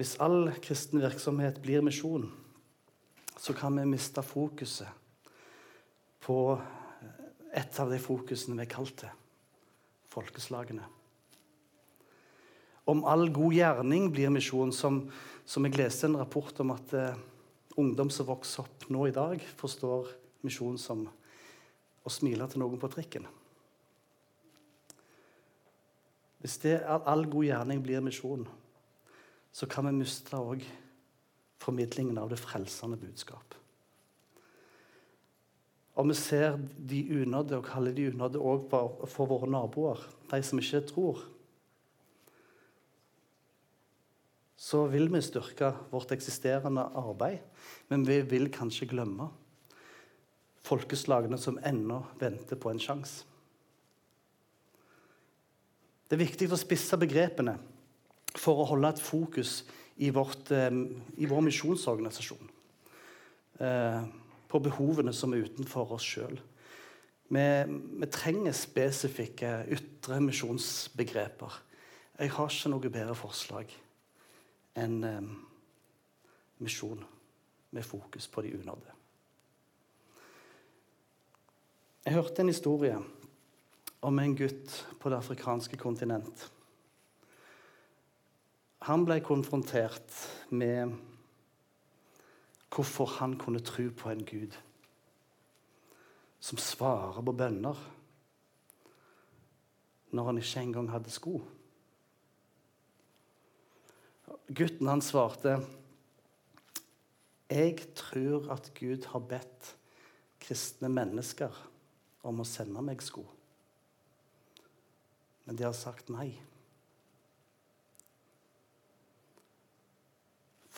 Hvis all kristen virksomhet blir misjon, så kan vi miste fokuset på et av de fokusene vi er kalt til folkeslagene. Om all god gjerning blir misjon, som, som jeg leste en rapport om at eh, ungdom som vokser opp nå i dag, forstår misjon som å smile til noen på trikken. Hvis det, all god gjerning blir misjon, så kan vi miste òg formidlingen av det frelsende budskap. Og vi ser de unådde, og kaller de unådde òg for våre naboer, de som ikke tror. Så vil vi styrke vårt eksisterende arbeid, men vi vil kanskje glemme folkeslagene som ennå venter på en sjanse. Det er viktig å spisse begrepene for å holde et fokus i, vårt, eh, i vår misjonsorganisasjon. Eh, på behovene som er utenfor oss sjøl. Vi, vi, trenger spesifikke ytre misjonsbegreper. Jeg har ikke noe bedre forslag enn eh, misjon med fokus på de unådde. Jeg hørte en historie om en gutt på det afrikanske kontinent. Han ble konfrontert med hvorfor han kunne tro på en gud som svarer på bønner når han ikke engang hadde sko. Gutten han svarte jeg tror at Gud har bedt kristne mennesker om å sende meg sko. Men de har sagt nei.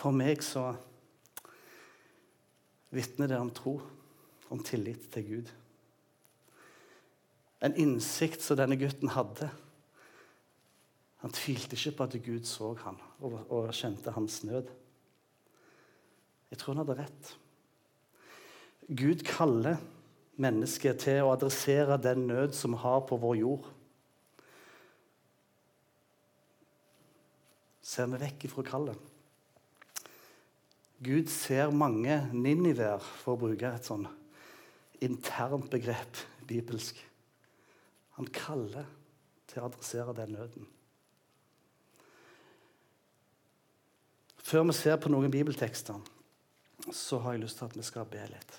For meg så vitner det om tro, om tillit til Gud. En innsikt som denne gutten hadde. Han tvilte ikke på at Gud så han og, og kjente hans nød. Jeg tror han hadde rett. Gud kaller mennesket til å adressere den nød som har på vår jord. ser vi vekk ifra kallet. Gud ser mange niniver, for å bruke et sånn internt begrep bibelsk. Han kaller til å adressere den nøden. Før vi ser på noen bibeltekster, så har jeg lyst til at vi skal be litt.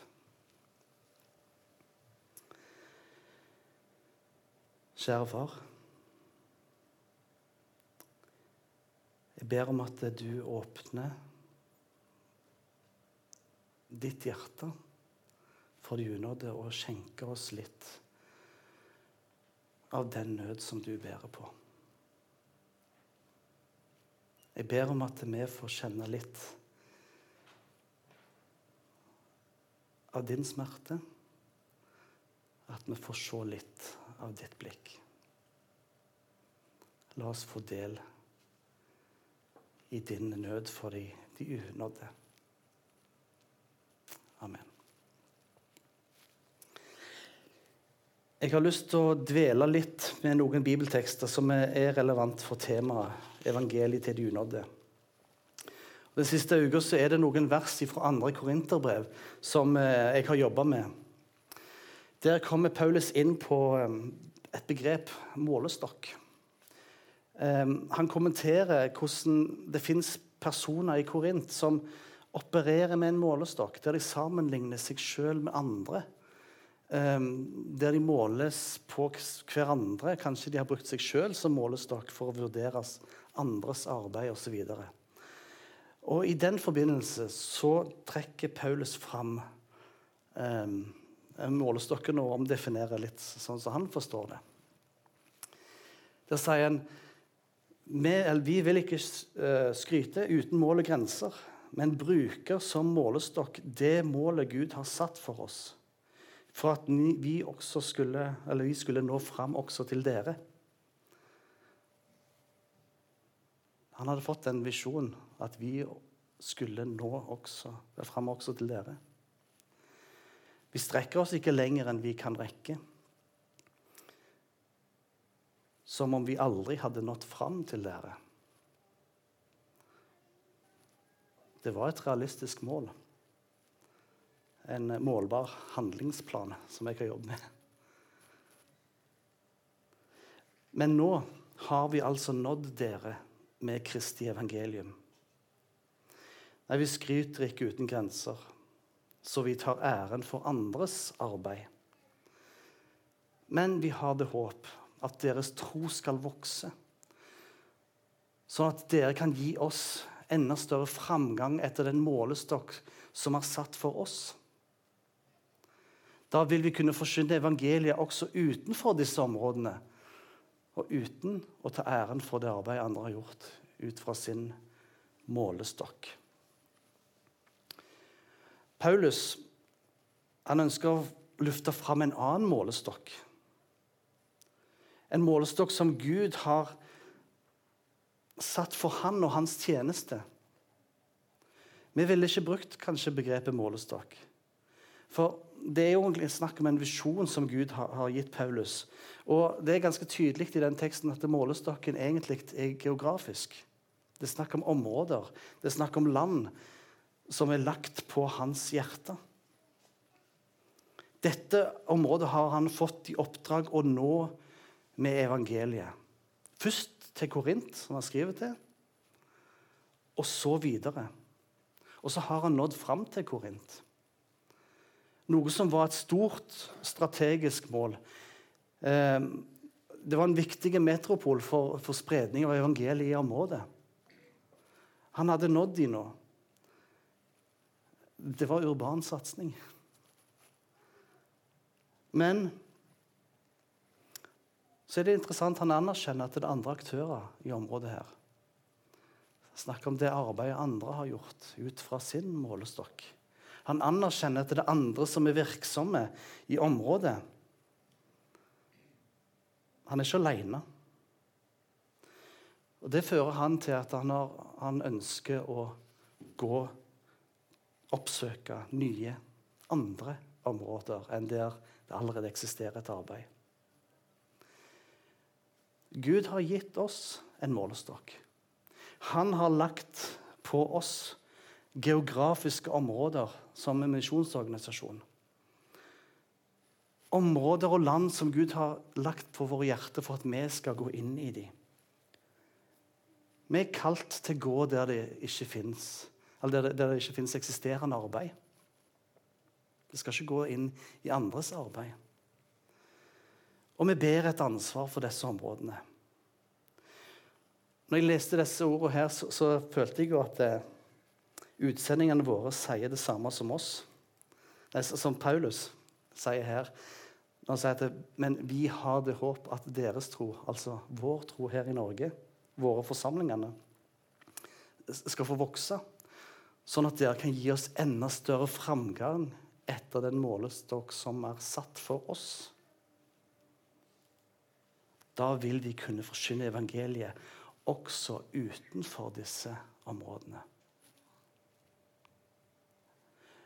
Kjære far. Jeg ber om at du åpner ditt hjerte for de unådde og skjenker oss litt av den nød som du bærer på. Jeg ber om at vi får kjenne litt av din smerte. At vi får se litt av ditt blikk. La oss få del i din nød for de, de unådde. Amen. Jeg har lyst til å dvele litt med noen bibeltekster som er relevant for temaet evangeliet til de unådde. Den siste uka er det noen vers fra andre korinterbrev som eh, jeg har jobba med. Der kommer Paulus inn på eh, et begrep målestokk. Ehm, han kommenterer hvordan det fins personer i Korint som opererer med en målestokk, der de sammenligner seg sjøl med andre. Ehm, der de måles på hverandre. Kanskje de har brukt seg sjøl som målestokk for å vurdere andres arbeid osv. Og, og I den forbindelse så trekker Paulus fram um, målestokken og omdefinerer litt sånn som han forstår det. Der sier han vi, vi vil ikke uh, skryte uten mål og grenser, men bruker som målestokk det målet Gud har satt for oss, for at vi, skulle, vi skulle nå fram også til dere. Han hadde fått en visjon at vi skulle nå også, fram også til dere. Vi strekker oss ikke lenger enn vi kan rekke. som om vi aldri hadde nådd fram til dere. Det var et realistisk mål. En målbar handlingsplan som jeg kan jobbe med. Men nå har vi altså nådd dere med Kristi evangelium. Nei, vi skryter ikke uten grenser, så vi tar æren for andres arbeid. Men vi har det håp at deres tro skal vokse, sånn at dere kan gi oss enda større framgang etter den målestokk som er satt for oss. Da vil vi kunne forsyne evangeliet også utenfor disse områdene, og uten å ta æren for det arbeidet andre har gjort ut fra sin målestokk. Paulus han ønsker å lufte fram en annen målestokk. En målestokk som Gud har satt for han og hans tjeneste. Vi ville ikke brukt kanskje begrepet målestokk. For det er jo snakk om en visjon som Gud har, har, gitt Paulus. Og det er ganske tydelig i den teksten at målestokken egentlig er geografisk. Det er snakk om områder, det er snakk om land som er lagt på hans hjerte. Dette området har han fått i oppdrag å nå med evangeliet. Først til Korint, som han skriver til, og så videre. Og så har han nådd fram til Korint. Noe som var et stort strategisk mål. Ehm, det var en viktig metropol for, for spredning av evangeliet i området. Han hadde nådd de nå. Det var urban satsing. Men så er det interessant han anerkjenner at det er andre aktører i området her. Snakker om det arbeidet andre har gjort ut fra sin målestokk. Han anerkjenner at det er andre som er virksomme i området. Han er ikke alene. Og Det fører han til at han, har, han ønsker å gå oppsøke nye, andre områder enn der det allerede eksisterer et arbeid. Gud har gitt oss en målestokk. Han har lagt på oss geografiske områder som en misjonsorganisasjon. Områder og land som Gud har lagt på våre hjerter for at vi skal gå inn i dem. Vi er kalt til å gå der det ikke fins der det, ikke fins eksisterende arbeid. Vi skal ikke gå inn i andres arbeid. Og vi ber et ansvar for disse områdene. Når jeg leste disse ordene her, så, så følte jeg jo at eh, utsendingene våre sier det samme som oss. Nei, som Paulus sier her. Når han sier at Men vi har det håp at deres tro, altså vår tro her i Norge, våre forsamlingene, skal få vokse. Sånn at dere kan gi oss enda større framgang etter den målestokk som er satt for oss. Da vil vi kunne forsyne evangeliet også utenfor disse områdene.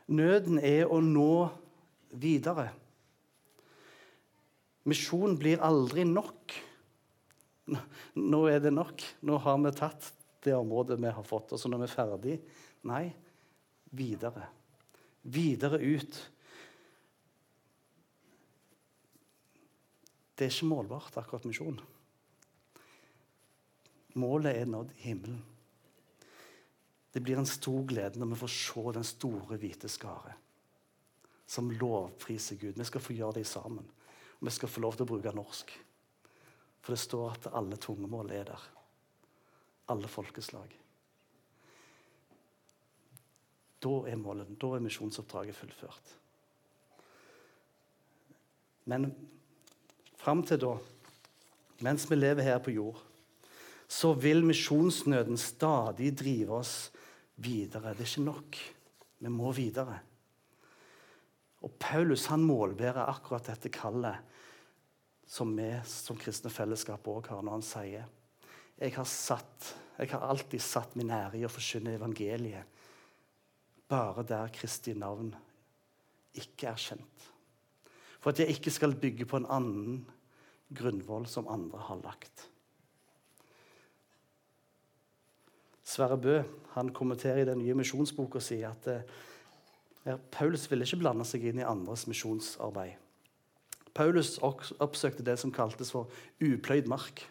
Nøden er å nå videre. Misjon blir aldri nok. Nå er det nok. Nå har vi tatt det området vi har fått, og så når vi er ferdig Nei, videre. Videre ut. Det er ikke målbart, akkurat misjon. Målet er nådd himmelen. Det blir en stor glede når vi får se den store, hvite skare som lovpriser Gud. Vi skal få gjøre det sammen. Og vi skal få lov til å bruke norsk. For det står at alle tungemål er der. Alle folkeslag. Da er målet, da er misjonsoppdraget fullført. Men Fram til da, mens vi lever her på jord, så vil misjonsnøden stadig drive oss videre. Det er ikke nok. Vi må videre. Og Paulus han målbærer akkurat dette kallet som vi som kristne fellesskap òg har, når han sier jeg har, satt, jeg har alltid satt min ære i å forkynne evangeliet bare der Kristi navn ikke er kjent. For at jeg ikke skal bygge på en annen grunnvoll som andre har lagt. Sverre Bø han kommenterer i den nye misjonsboka si at eh, Paulus ville ikke blande seg inn i andres misjonsarbeid. Paulus oppsøkte det som kaltes for upløyd mark.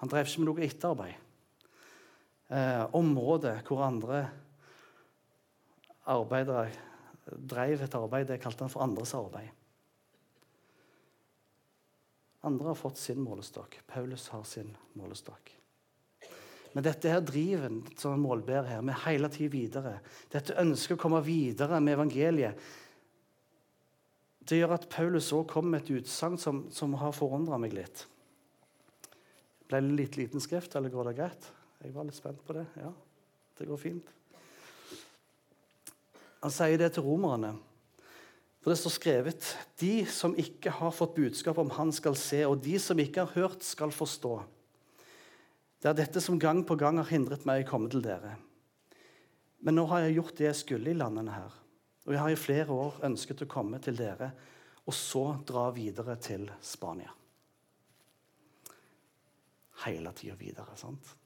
Han drev ikke med noe etterarbeid. Eh, området hvor andre arbeidere drev et arbeid, det kalte han for andres arbeid. Andre har fått sin målestokk. Paulus har sin målestokk. Men dette her driven som han målbærer her, med hele tiden videre, dette ønsket å komme videre med evangeliet, det gjør at Paulus òg kommer med et utsagn som, som, har forundra meg litt. Ble det litt liten skrift, eller går det greit? Jeg var litt spent på det. Ja, det går fint. Han sier det til romerne. For det står skrevet De som ikke har fått budskap om Han skal se, og de som ikke har hørt, skal forstå. Det er dette som gang på gang har hindret meg å komme til dere. Men nå har jeg gjort det jeg skulle i landene her. Og jeg har i flere år ønsket å komme til dere og så dra videre til Spania. Hele tida videre, sant?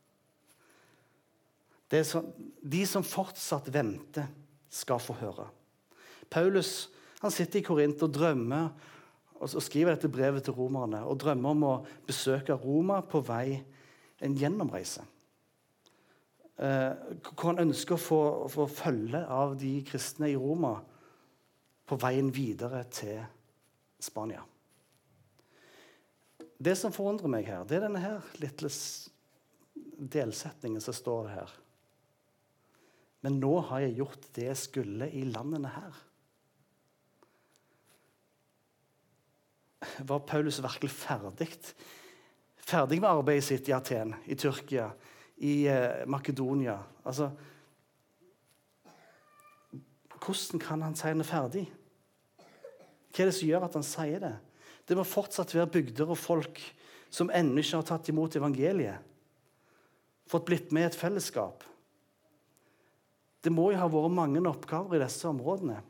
Så, de som fortsatt venter, skal få høre. Paulus han sitter i Korint og drømmer og skriver dette brevet til romerne og drømmer om å besøke Roma på vei en gjennomreise. Eh, hvor han ønsker å få, få følge av de kristne i Roma på veien videre til Spania. Det som forundrer meg her, det er denne her lille delsetningen som står her. Men nå har jeg gjort det jeg skulle i landene her. Var Paulus virkelig ferdig? Ferdig med arbeidet sitt i Aten, i Tyrkia, i eh, Makedonia? Altså Hvordan kan han si han er ferdig? Hva er det som gjør at han sier det? Det må fortsatt være bygder og folk som ennå ikke har tatt imot evangeliet. Fått blitt med i et fellesskap. Det må jo ha vært mange oppgaver i disse områdene.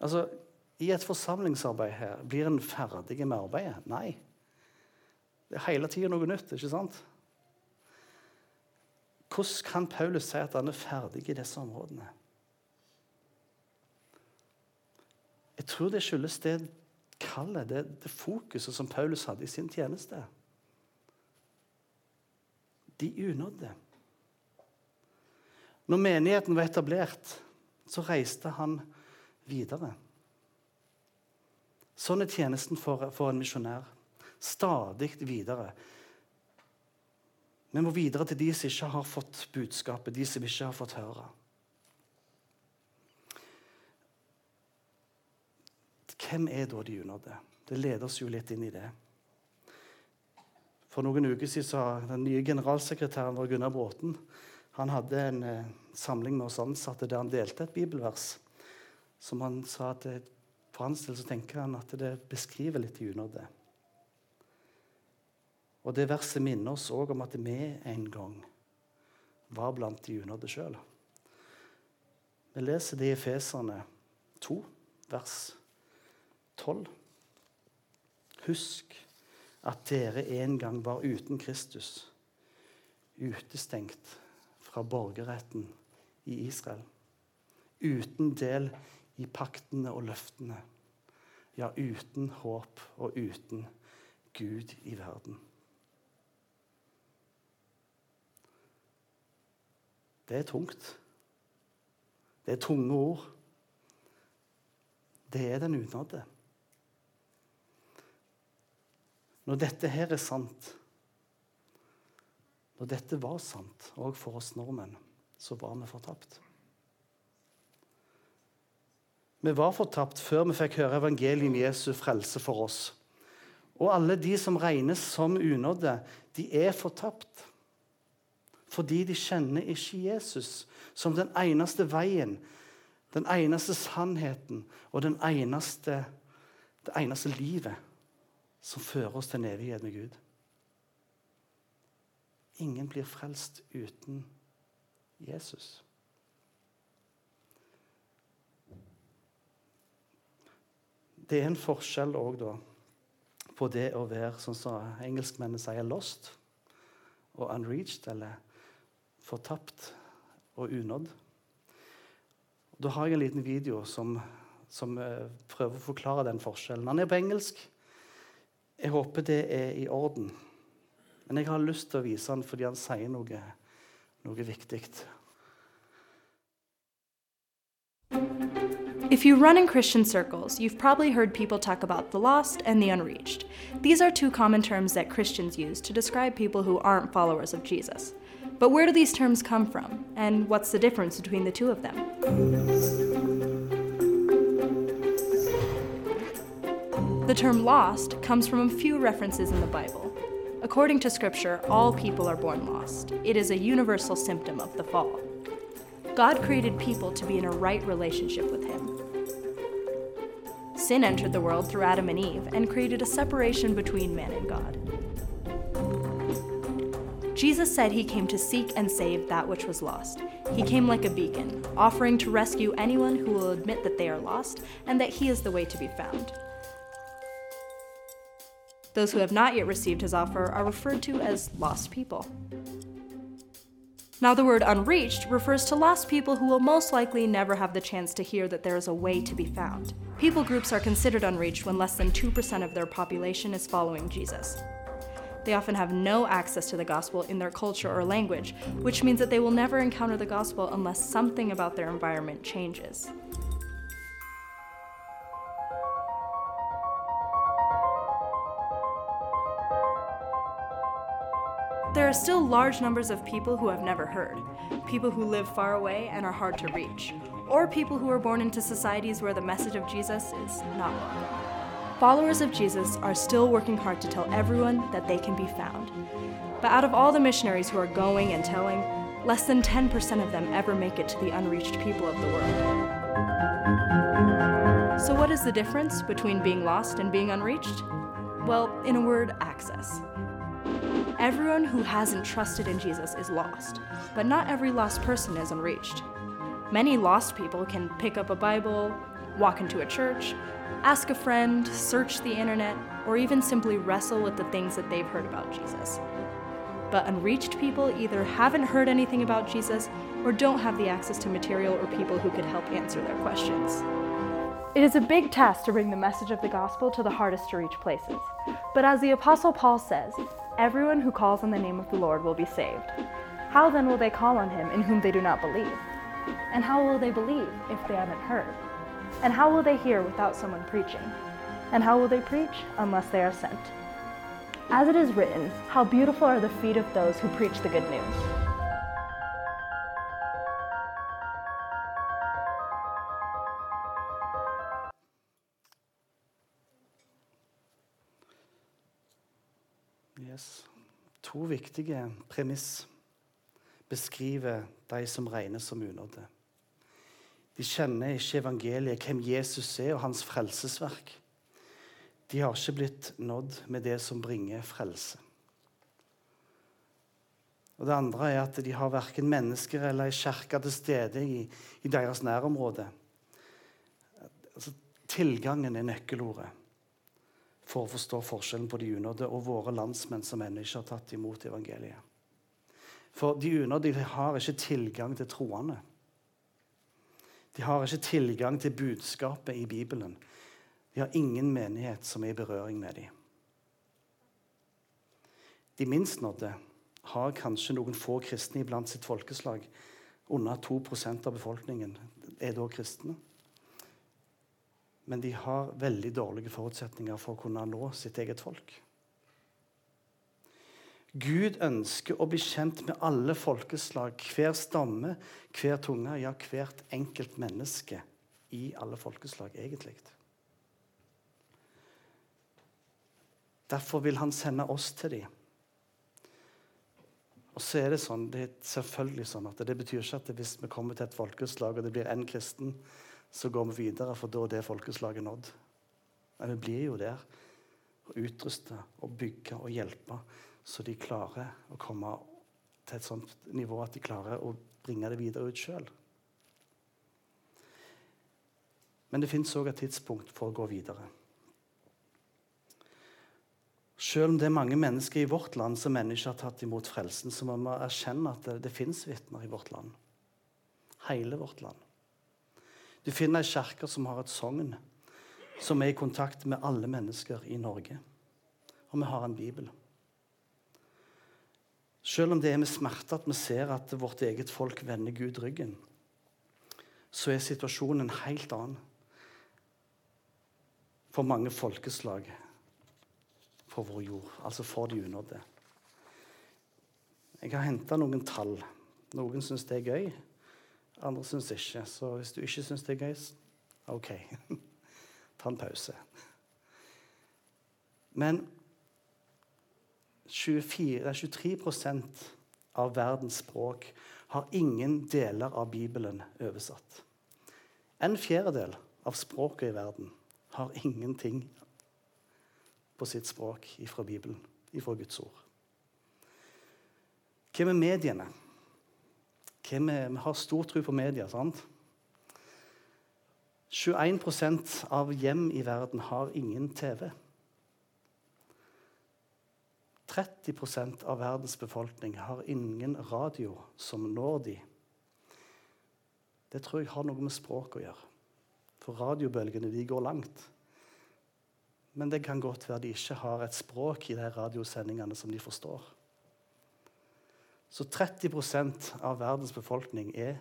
Altså, I et forsamlingsarbeid her, blir en ferdig med arbeidet? Nei. Det er hele tida noe nytt. ikke sant? Hvordan kan Paulus si at han er ferdig i disse områdene? Jeg tror det skyldes det kallet, det, det fokuset som Paulus hadde i sin tjeneste. De unådde. Når menigheten var etablert, så reiste han videre. Sånn er tjenesten for, for en misjonær. Stadig videre. Vi må videre til de som ikke har fått budskapet, de som ikke har fått høre. Hvem er da de unådde? Det leder oss jo litt inn i det. For noen uker siden sa den nye generalsekretæren vår, Gunnar Bråten, han hadde en eh, samling med oss ansatte der han delte et bibelvers. Som han sa at For hans del så tenker han at det beskriver litt i unåde. Og det verset minner oss òg om at vi en gang var blant de unådde sjøl. Vi leser det i Efeserne 2, vers 12. Husk at dere en gang var uten Kristus, utestengt fra borgerretten i Israel. Uten del i paktene og løftene. Ja, uten håp og uten Gud i verden. Det er tungt. Det er tunge ord. Det er den unådde. Når dette her er sant, når dette var sant, òg for oss nordmenn, så var vi fortapt. Vi var fortapt før vi fikk høre evangeliet om Jesu frelse for oss. Og alle de som regnes som unådde, de er fortapt. Fordi de kjenner ikke Jesus som den eneste veien, den eneste sannheten og den eneste, det eneste livet som fører oss til en evighet med Gud. Ingen blir frelst uten Jesus. Det er en forskjell òg, da, på det å være sånn som engelskmennene sier 'lost' og 'unreached', eller fortapt og unådd. Da har jeg en liten video som, som uh, prøver å forklare den forskjellen. Han er på engelsk. Jeg håper det er i orden. Men jeg har lyst til å vise han fordi han sier noe, noe viktig. If you run in Christian circles, you've probably heard people talk about the lost and the unreached. These are two common terms that Christians use to describe people who aren't followers of Jesus. But where do these terms come from, and what's the difference between the two of them? The term lost comes from a few references in the Bible. According to Scripture, all people are born lost. It is a universal symptom of the fall. God created people to be in a right relationship with Him. Sin entered the world through Adam and Eve and created a separation between man and God. Jesus said he came to seek and save that which was lost. He came like a beacon, offering to rescue anyone who will admit that they are lost and that he is the way to be found. Those who have not yet received his offer are referred to as lost people. Now, the word unreached refers to lost people who will most likely never have the chance to hear that there is a way to be found. People groups are considered unreached when less than 2% of their population is following Jesus. They often have no access to the gospel in their culture or language, which means that they will never encounter the gospel unless something about their environment changes. There are still large numbers of people who have never heard, people who live far away and are hard to reach, or people who are born into societies where the message of Jesus is not welcome. Followers of Jesus are still working hard to tell everyone that they can be found. But out of all the missionaries who are going and telling, less than 10% of them ever make it to the unreached people of the world. So, what is the difference between being lost and being unreached? Well, in a word, access. Everyone who hasn't trusted in Jesus is lost, but not every lost person is unreached. Many lost people can pick up a Bible, walk into a church, ask a friend, search the internet, or even simply wrestle with the things that they've heard about Jesus. But unreached people either haven't heard anything about Jesus or don't have the access to material or people who could help answer their questions. It is a big task to bring the message of the gospel to the hardest to reach places. But as the Apostle Paul says, everyone who calls on the name of the Lord will be saved. How then will they call on him in whom they do not believe? And how will they believe if they haven't heard? And how will they hear without someone preaching? And how will they preach unless they are sent? As it is written, how beautiful are the feet of those who preach the good news. Yes. To viktige premiss beskriver de som regnes som unådde. De kjenner ikke evangeliet, hvem Jesus er og hans frelsesverk. De har ikke blitt nådd med det som bringer frelse. Og Det andre er at de har verken mennesker eller ei kirke til stede i, i deres nærområde. Altså, tilgangen er nøkkelordet for å forstå forskjellen på de unådde og våre landsmenn som ennå ikke har tatt imot evangeliet. For de unådde har ikke tilgang til troende. De har ikke tilgang til budskapet i Bibelen. De har ingen menighet som er i berøring med dem. De minst nådde har kanskje noen få kristne iblant sitt folkeslag. Under 2% av befolkningen er da kristne. Men de har veldig dårlige forutsetninger for å kunne nå sitt eget folk. Gud ønsker å bli kjent med alle folkeslag, hver stamme, hver tunge, ja, hvert enkelt menneske i alle folkeslag, egentlig. Derfor vil han sende oss til dem. Og så er Det sånn, det er selvfølgelig sånn at det betyr ikke at hvis vi kommer til et folkeslag og det blir én kristen, så går vi videre, for da er det folkeslaget nådd. Men vi blir jo der og utruste og bygge og hjelpe, så de klarer å komme til et sånt nivå at de klarer å bringe det videre ut sjøl. Men det fins òg et tidspunkt for å gå videre. Selv om det er mange mennesker i vårt land som ennå ikke har tatt imot frelsen, så må vi erkjenne at det, det fins vitner i vårt land. Hele vårt land. Du finner ei kirke som har et sogn som er i kontakt med alle mennesker i Norge. Og vi har en bibel. Selv om det er med smerte at vi ser at vårt eget folk vender Gud ryggen, så er situasjonen en helt annen for mange folkeslag for vår jord, altså for de unådde. Jeg har henta noen tall. Noen syns det er gøy, andre syns ikke. Så hvis du ikke syns det er gøy, OK. Ta en pause. Men 24, 23% av verdens språk har ingen deler av Bibelen oversatt. En fjerdedel av språket i verden har ingenting på sitt språk ifra Bibelen, ifra Guds ord. Hva med mediene? Med, vi har stor tro på media. sant? 21% av hjem i verden har ingen TV. 30 av verdens befolkning har ingen radio som når de. Det tror jeg har noe med språk å gjøre. For radiobølgene de går langt. Men det kan godt være de ikke har et språk i de radiosendingene som de forstår. Så 30 av verdens befolkning er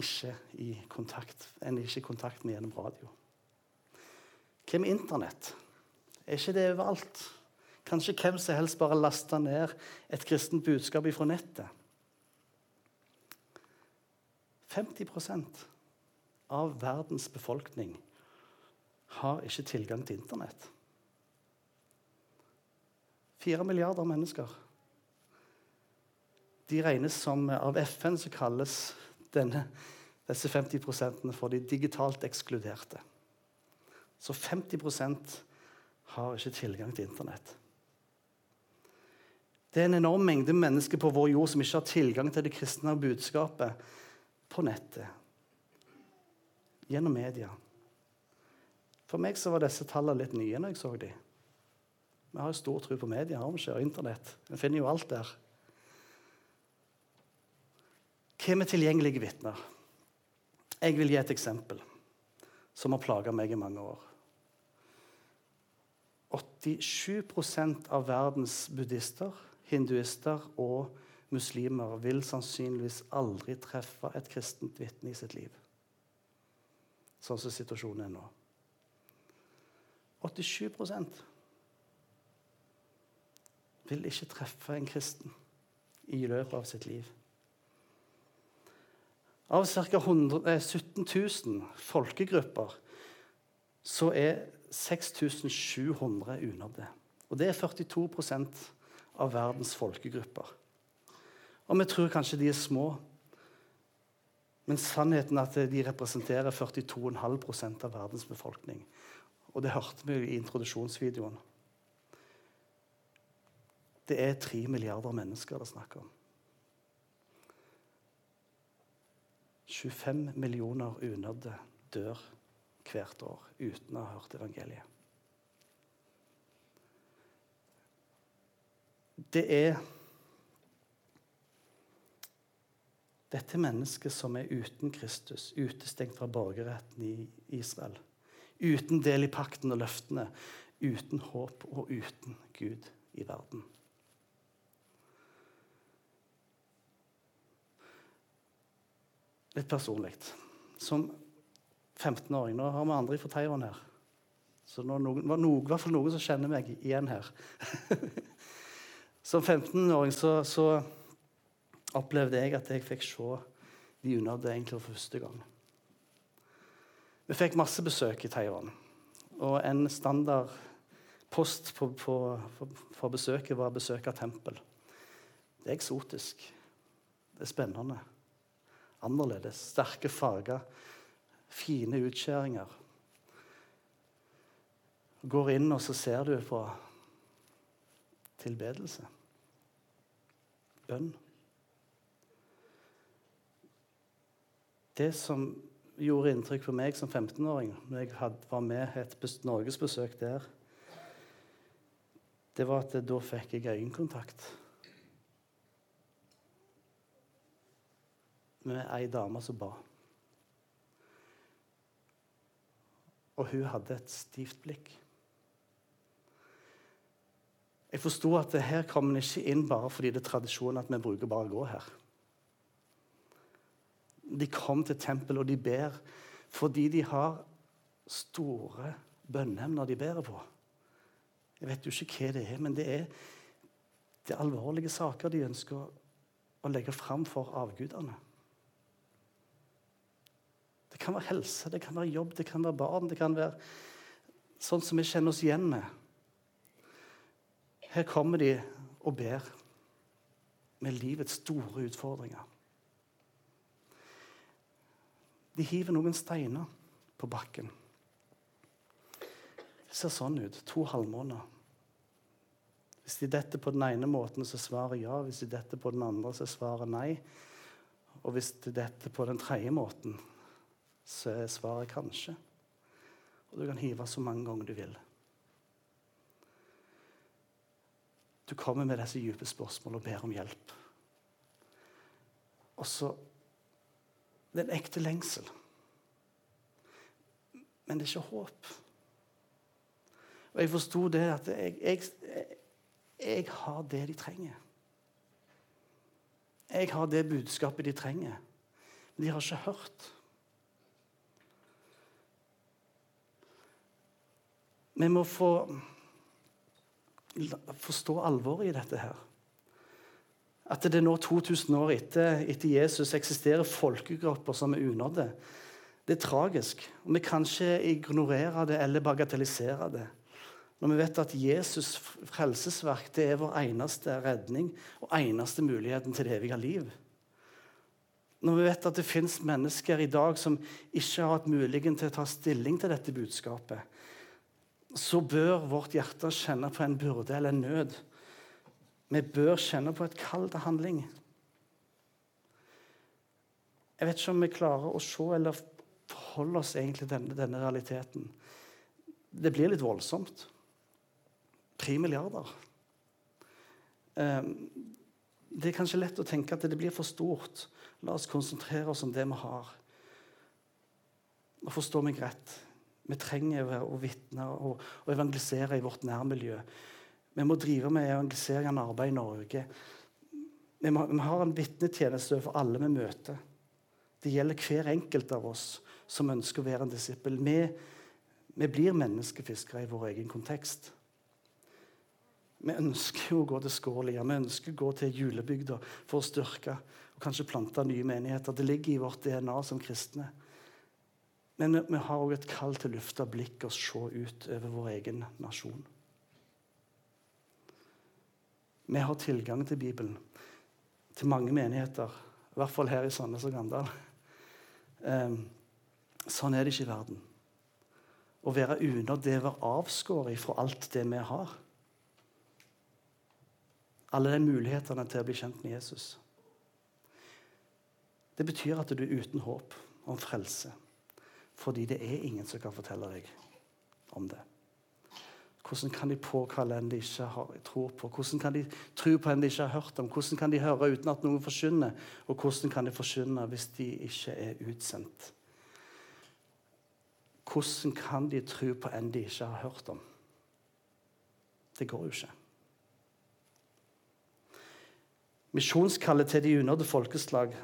ikke i kontakt, en ikke i kontakt med gjennom radio. Hva med Internett? Er ikke det overalt? Kanskje hvem som helst bare laster ned et kristent budskap fra nettet? 50 av verdens befolkning har ikke tilgang til Internett. Fire milliarder mennesker. De regnes som Av FN så kalles denne, disse 50% for de digitalt ekskluderte. Så 50% har ikke tilgang til Internett. Det er en enorm mengde mennesker på vår jord som ikke har tilgang til det kristne budskapet på nettet, gjennom media. For meg så var disse tallene litt nye når jeg så dem. Vi har jo stor tro på media har vi ikke, og Internett. Vi finner jo alt der. Hva med tilgjengelige vitner? Jeg vil gi et eksempel som har plaga meg i mange år. 87% av verdens buddhister, hinduister og muslimer vil sannsynligvis aldri treffe et kristent vitne i sitt liv. Sånn som situasjonen er nå. 87% vil ikke treffe en kristen i løpet av sitt liv. Av ca. 17 000 folkegrupper så er 6700 unådde. Og det er 42% av verdens folkegrupper. Og vi tror kanskje de er små, men sannheten er at de representerer 42,5 av verdens befolkning. Og det hørte vi i introduksjonsvideoen. Det er tre milliarder mennesker det er snakk om. 25 millioner unødde dør hvert år uten å ha hørt evangeliet. Det er Dette mennesket som er uten Kristus, utestengt fra borgerretten i Israel. Uten del i pakten og løftene. Uten håp og uten Gud i verden. Litt personlig. Som 15-åring Nå har vi andre fra Taiwan her. Så det var noen, i hvert fall noen som kjenner meg igjen her. Som 15-åring så, så, opplevde jeg at jeg fikk se de unådde egentlig for første gang. Vi fikk masse besøk i Taiwan. Og en standard post på, på, for besøket var besøk av tempel. Det er eksotisk. Det er spennende. Annerledes. Sterke farger. Fine utskjæringer. Går inn, og så ser du på tilbedelse. Bønn. Det som gjorde inntrykk på meg som 15-åring når jeg hadde, var med et norgesbesøk der, det var at da fikk jeg øyekontakt med ei dame som ba. Og hun hadde et stivt blikk. Jeg forsto at her kommer en ikke inn bare fordi det er tradisjon at vi bruker bare å gå her. De kom til tempelet, og de ber fordi de har store bønneemner de ber på. Jeg vet jo ikke hva det er, men det er, det alvorlige saker de ønsker å legge fram for avgudene. Det kan være helse, det kan være jobb, det kan være barn. Det kan være sånn som vi kjenner oss igjen med. Her kommer de og ber med livets store utfordringer. De hiver noen steiner på bakken. Det ser sånn ut. To halvmåner. Hvis de detter på den ene måten, så svarer ja. Hvis de detter på den andre, så svarer nei. Og hvis de detter på den tredje måten, så er svaret kanskje. Og du kan hive så mange ganger du vil. Du kommer med disse dype spørsmålene og ber om hjelp. Og så Det er en ekte lengsel. Men det er ikke håp. Og jeg forsto det at jeg, jeg, jeg har det de trenger. Jeg har det budskapet de trenger. Men de har ikke hørt. Vi må få forstå alvoret i dette her. At det nå 2000 år etter, etter Jesus eksisterer folkegrupper som er unådde. Det er tragisk. og Vi kan ikke ignorere det eller bagatellisere det. Når vi vet at Jesus' frelsesverk det er vår eneste redning og eneste muligheten til det evige liv. Når vi vet at det fins mennesker i dag som ikke har hatt muligheten til å ta stilling til dette budskapet, så bør vårt hjerte kjenne på en byrde eller en nød. Vi bør kjenne på et kall til handling. Jeg vet ikke om vi klarer å se eller forholde oss egentlig denne, denne realiteten. Det blir litt voldsomt. Tre milliarder. Ehm, det er kanskje lett å tenke at det blir for stort. La oss konsentrere oss om det vi har. Og forstå meg rett. Vi trenger å vitne og, og evangelisere i vårt nærmiljø. Vi må drive med evangeliserende arbeid i Norge. Vi, må, vi har en vitnetjeneste for alle vi møter. Det gjelder hver enkelt av oss som ønsker å være en disippel. Vi, vi blir menneskefiskere i vår egen kontekst. Vi ønsker å gå til Skålia, vi ønsker å gå til julebygda for å styrke og kanskje plante nye menigheter. Det ligger i vårt DNA som kristne. Men vi har òg et kall til å løfte blikket og se ut over vår egen nasjon. Vi har tilgang til Bibelen, til mange menigheter, i hvert fall her i Sandnes og Gandal. Ehm, sånn er det ikke i verden. Å være under det å være avskåret fra alt det vi har. Alle de mulighetene til å bli kjent med Jesus. Det betyr at du er uten håp om frelse. Fordi det er ingen som kan fortelle deg om det. Hvordan kan de påkalle en de ikke har, tror på? Hvordan kan de tro på en de ikke har hørt om? Hvordan kan de høre uten at noen forkynner? Og hvordan kan de forkynne hvis de ikke er utsendt? Hvordan kan de tro på en de ikke har hørt om? Det går jo ikke. Misjonskallet til de unådde folkeslag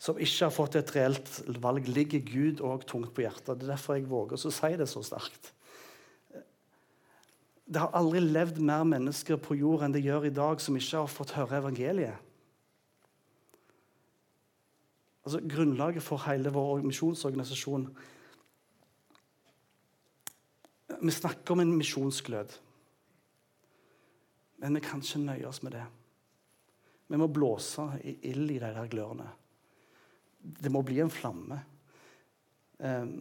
som ikke har fått et reelt valg, ligger Gud òg tungt på hjertet. Det er derfor jeg våger å si det så sterkt. Det har aldri levd mer mennesker på jord enn det gjør i dag, som ikke har fått høre evangeliet. Altså, Grunnlaget for hele vår misjonsorganisasjon Vi snakker om en misjonsglød, men vi kan ikke nøye oss med det. Vi må blåse i ild i de der glørne. Det må bli en flamme. Um,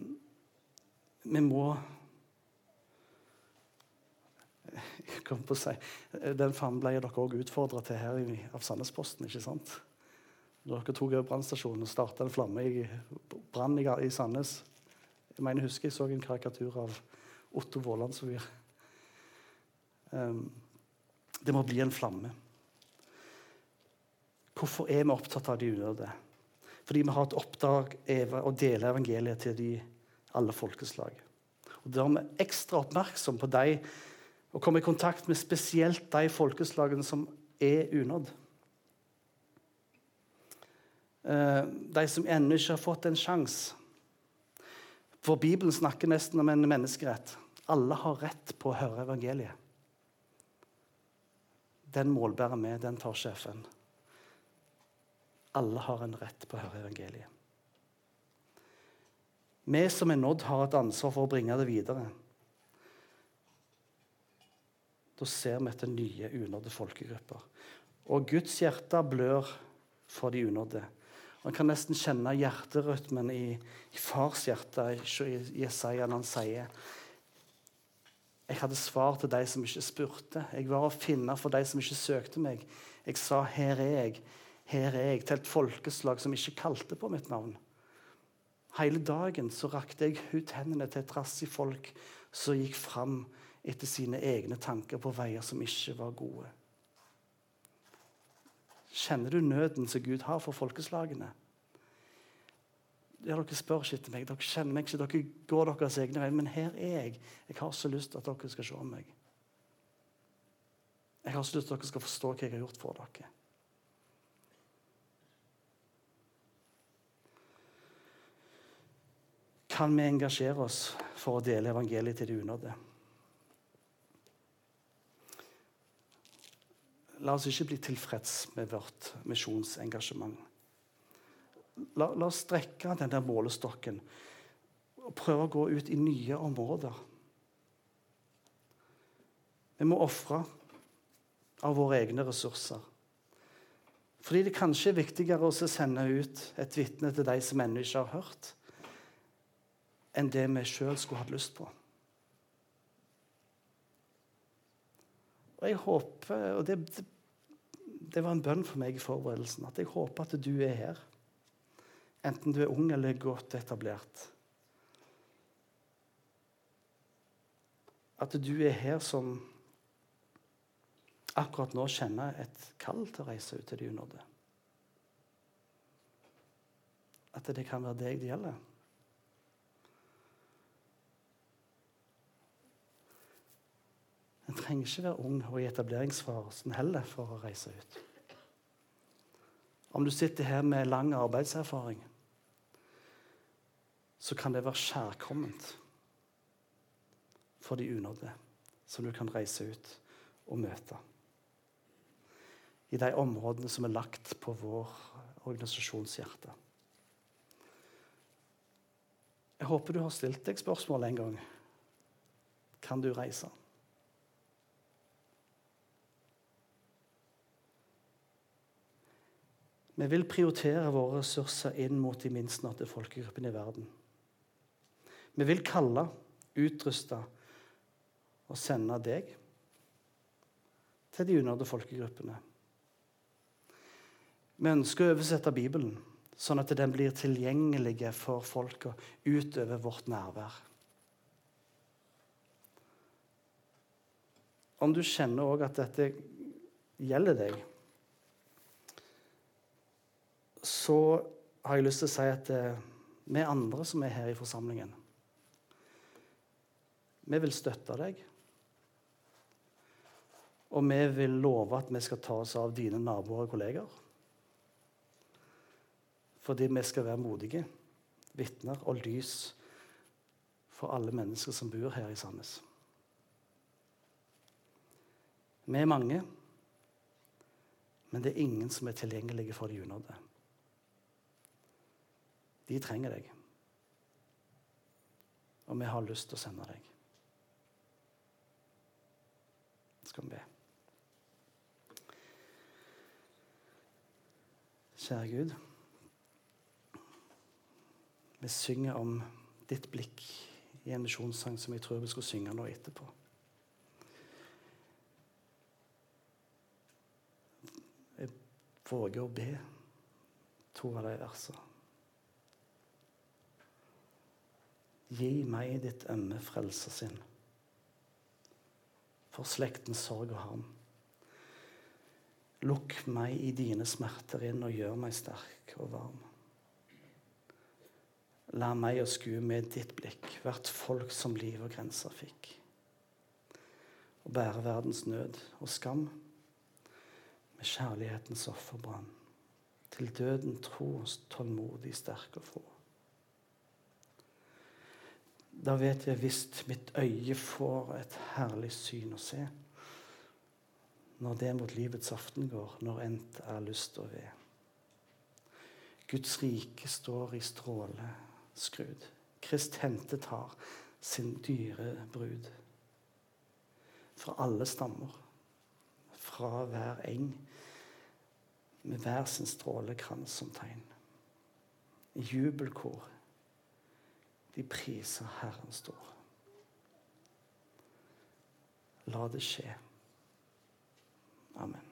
vi må jeg kom på å si, Den flammen ble dere òg utfordra til her av Sandnesposten. ikke sant? Dere tok over brannstasjonen og starta en flamme i brann i, i, Sandnes. Jeg mener, husker jeg så en karikatur av Otto Vålandsvir. Um, det må bli en flamme. Hvorfor er vi opptatt av de unådde? Fordi vi har et oppdrag å dele evangeliet til de alle folkeslag. Og Da er vi ekstra oppmerksom på de og komme i kontakt med spesielt de folkeslagene som er unådd. Eh, de som ennå ikke har fått en sjanse. For Bibelen snakker nesten om en menneskerett. Alle har rett på å høre evangeliet. Den målbærer vi, den tar sjefen. Alle har en rett på å høre evangeliet. Vi som er nådd, har et ansvar for å bringe det videre. Da ser vi etter nye unådde folkegrupper. Og Guds hjerte blør for de unådde. Man kan nesten kjenne hjerterytmen i, i fars hjerte i Jesaja når han sier Jeg hadde svar til de som ikke spurte. Jeg var å finne for de som ikke søkte meg. Jeg sa 'Her er jeg', 'Her er jeg', til et folkeslag som ikke kalte på mitt navn. Hele dagen så rakte jeg ut hendene til et trassig folk som gikk fram etter sine egne tanker på veier som ikke var gode. Kjenner du nøden som Gud har for folkeslagene? Ja, Dere spør ikke etter meg, dere kjenner meg ikke, dere går deres egne veier. Men her er jeg. Jeg har så lyst til at dere skal se meg. Jeg har så lyst til at dere skal forstå hva jeg har gjort for dere. Kan vi engasjere oss for å dele evangeliet til de unådde? La oss ikke bli tilfreds med vårt misjonsengasjement. La, la, oss strekke denne målestokken og prøve å gå ut i nye områder. Vi må ofre av våre egne ressurser. Fordi det kanskje er viktigere å sende ut et vitne til de som ennå ikke har hørt, enn det vi sjøl skulle hatt lyst på. Og jeg håper, og det, det, var en bønn for meg i forberedelsen, at jeg håper at du er her. Enten du er ung eller godt etablert. At du er her som akkurat nå kjenner et kall til å reise ut til de unådde. At det kan være deg det gjelder. En trenger ikke være ung og i etableringsfasen heller for å reise ut. Om du sitter her med lang arbeidserfaring, så kan det være kjærkomment for de unådde som du kan reise ut og møte. I de områdene som er lagt på vår organisasjonshjerte. Jeg håper du har stilt deg spørsmål en gang. Kan du reise? Vi vil prioritere våre ressurser inn mot de minst folkegruppene i verden. Vi vil kalle, utruste og sende deg til de unådde folkegruppene. Vi ønsker å oversette Bibelen sånn at den blir tilgjengelig for folka utover vårt nærvær. Om du kjenner òg at dette gjelder deg, så har jeg lyst til å si at eh, vi andre som er her i forsamlingen, vi vil støtte deg. Og vi vil love at vi skal ta oss av dine naboer og kolleger. Fordi vi skal være modige vitner og lys for alle mennesker som bor her i Sandnes. Vi er mange, men det er ingen som er tilgjengelige for de unådde. De trenger deg. Og vi har lyst til å sende deg. Skal vi be. Kjære Gud. Vi synger om ditt blikk i en misjonssang som jeg tror vi skal synge nå etterpå. Jeg våger å be to av de versene. Gi meg ditt ømme frelsersinn. for slektens sorg og harm. Lukk meg i dine smerter inn og gjør meg sterk og varm. La meg å skue med ditt blikk hvert folk som liv og grenser fikk. Og bære verdens nød og skam med kjærlighetens offerbrann. Til døden tro, tålmodig, sterk og få. Da vet jeg visst mitt øye får et herlig syn å se når det mot livets aften går, når endt er lyst og ved. Guds rike står i stråle skrud. Krist hentet har sin dyre brud. Fra alle stammer, fra hver eng, med hver sin strålekrans som tegn. I jubelkor de priser Herren stor. La det skje. Amen.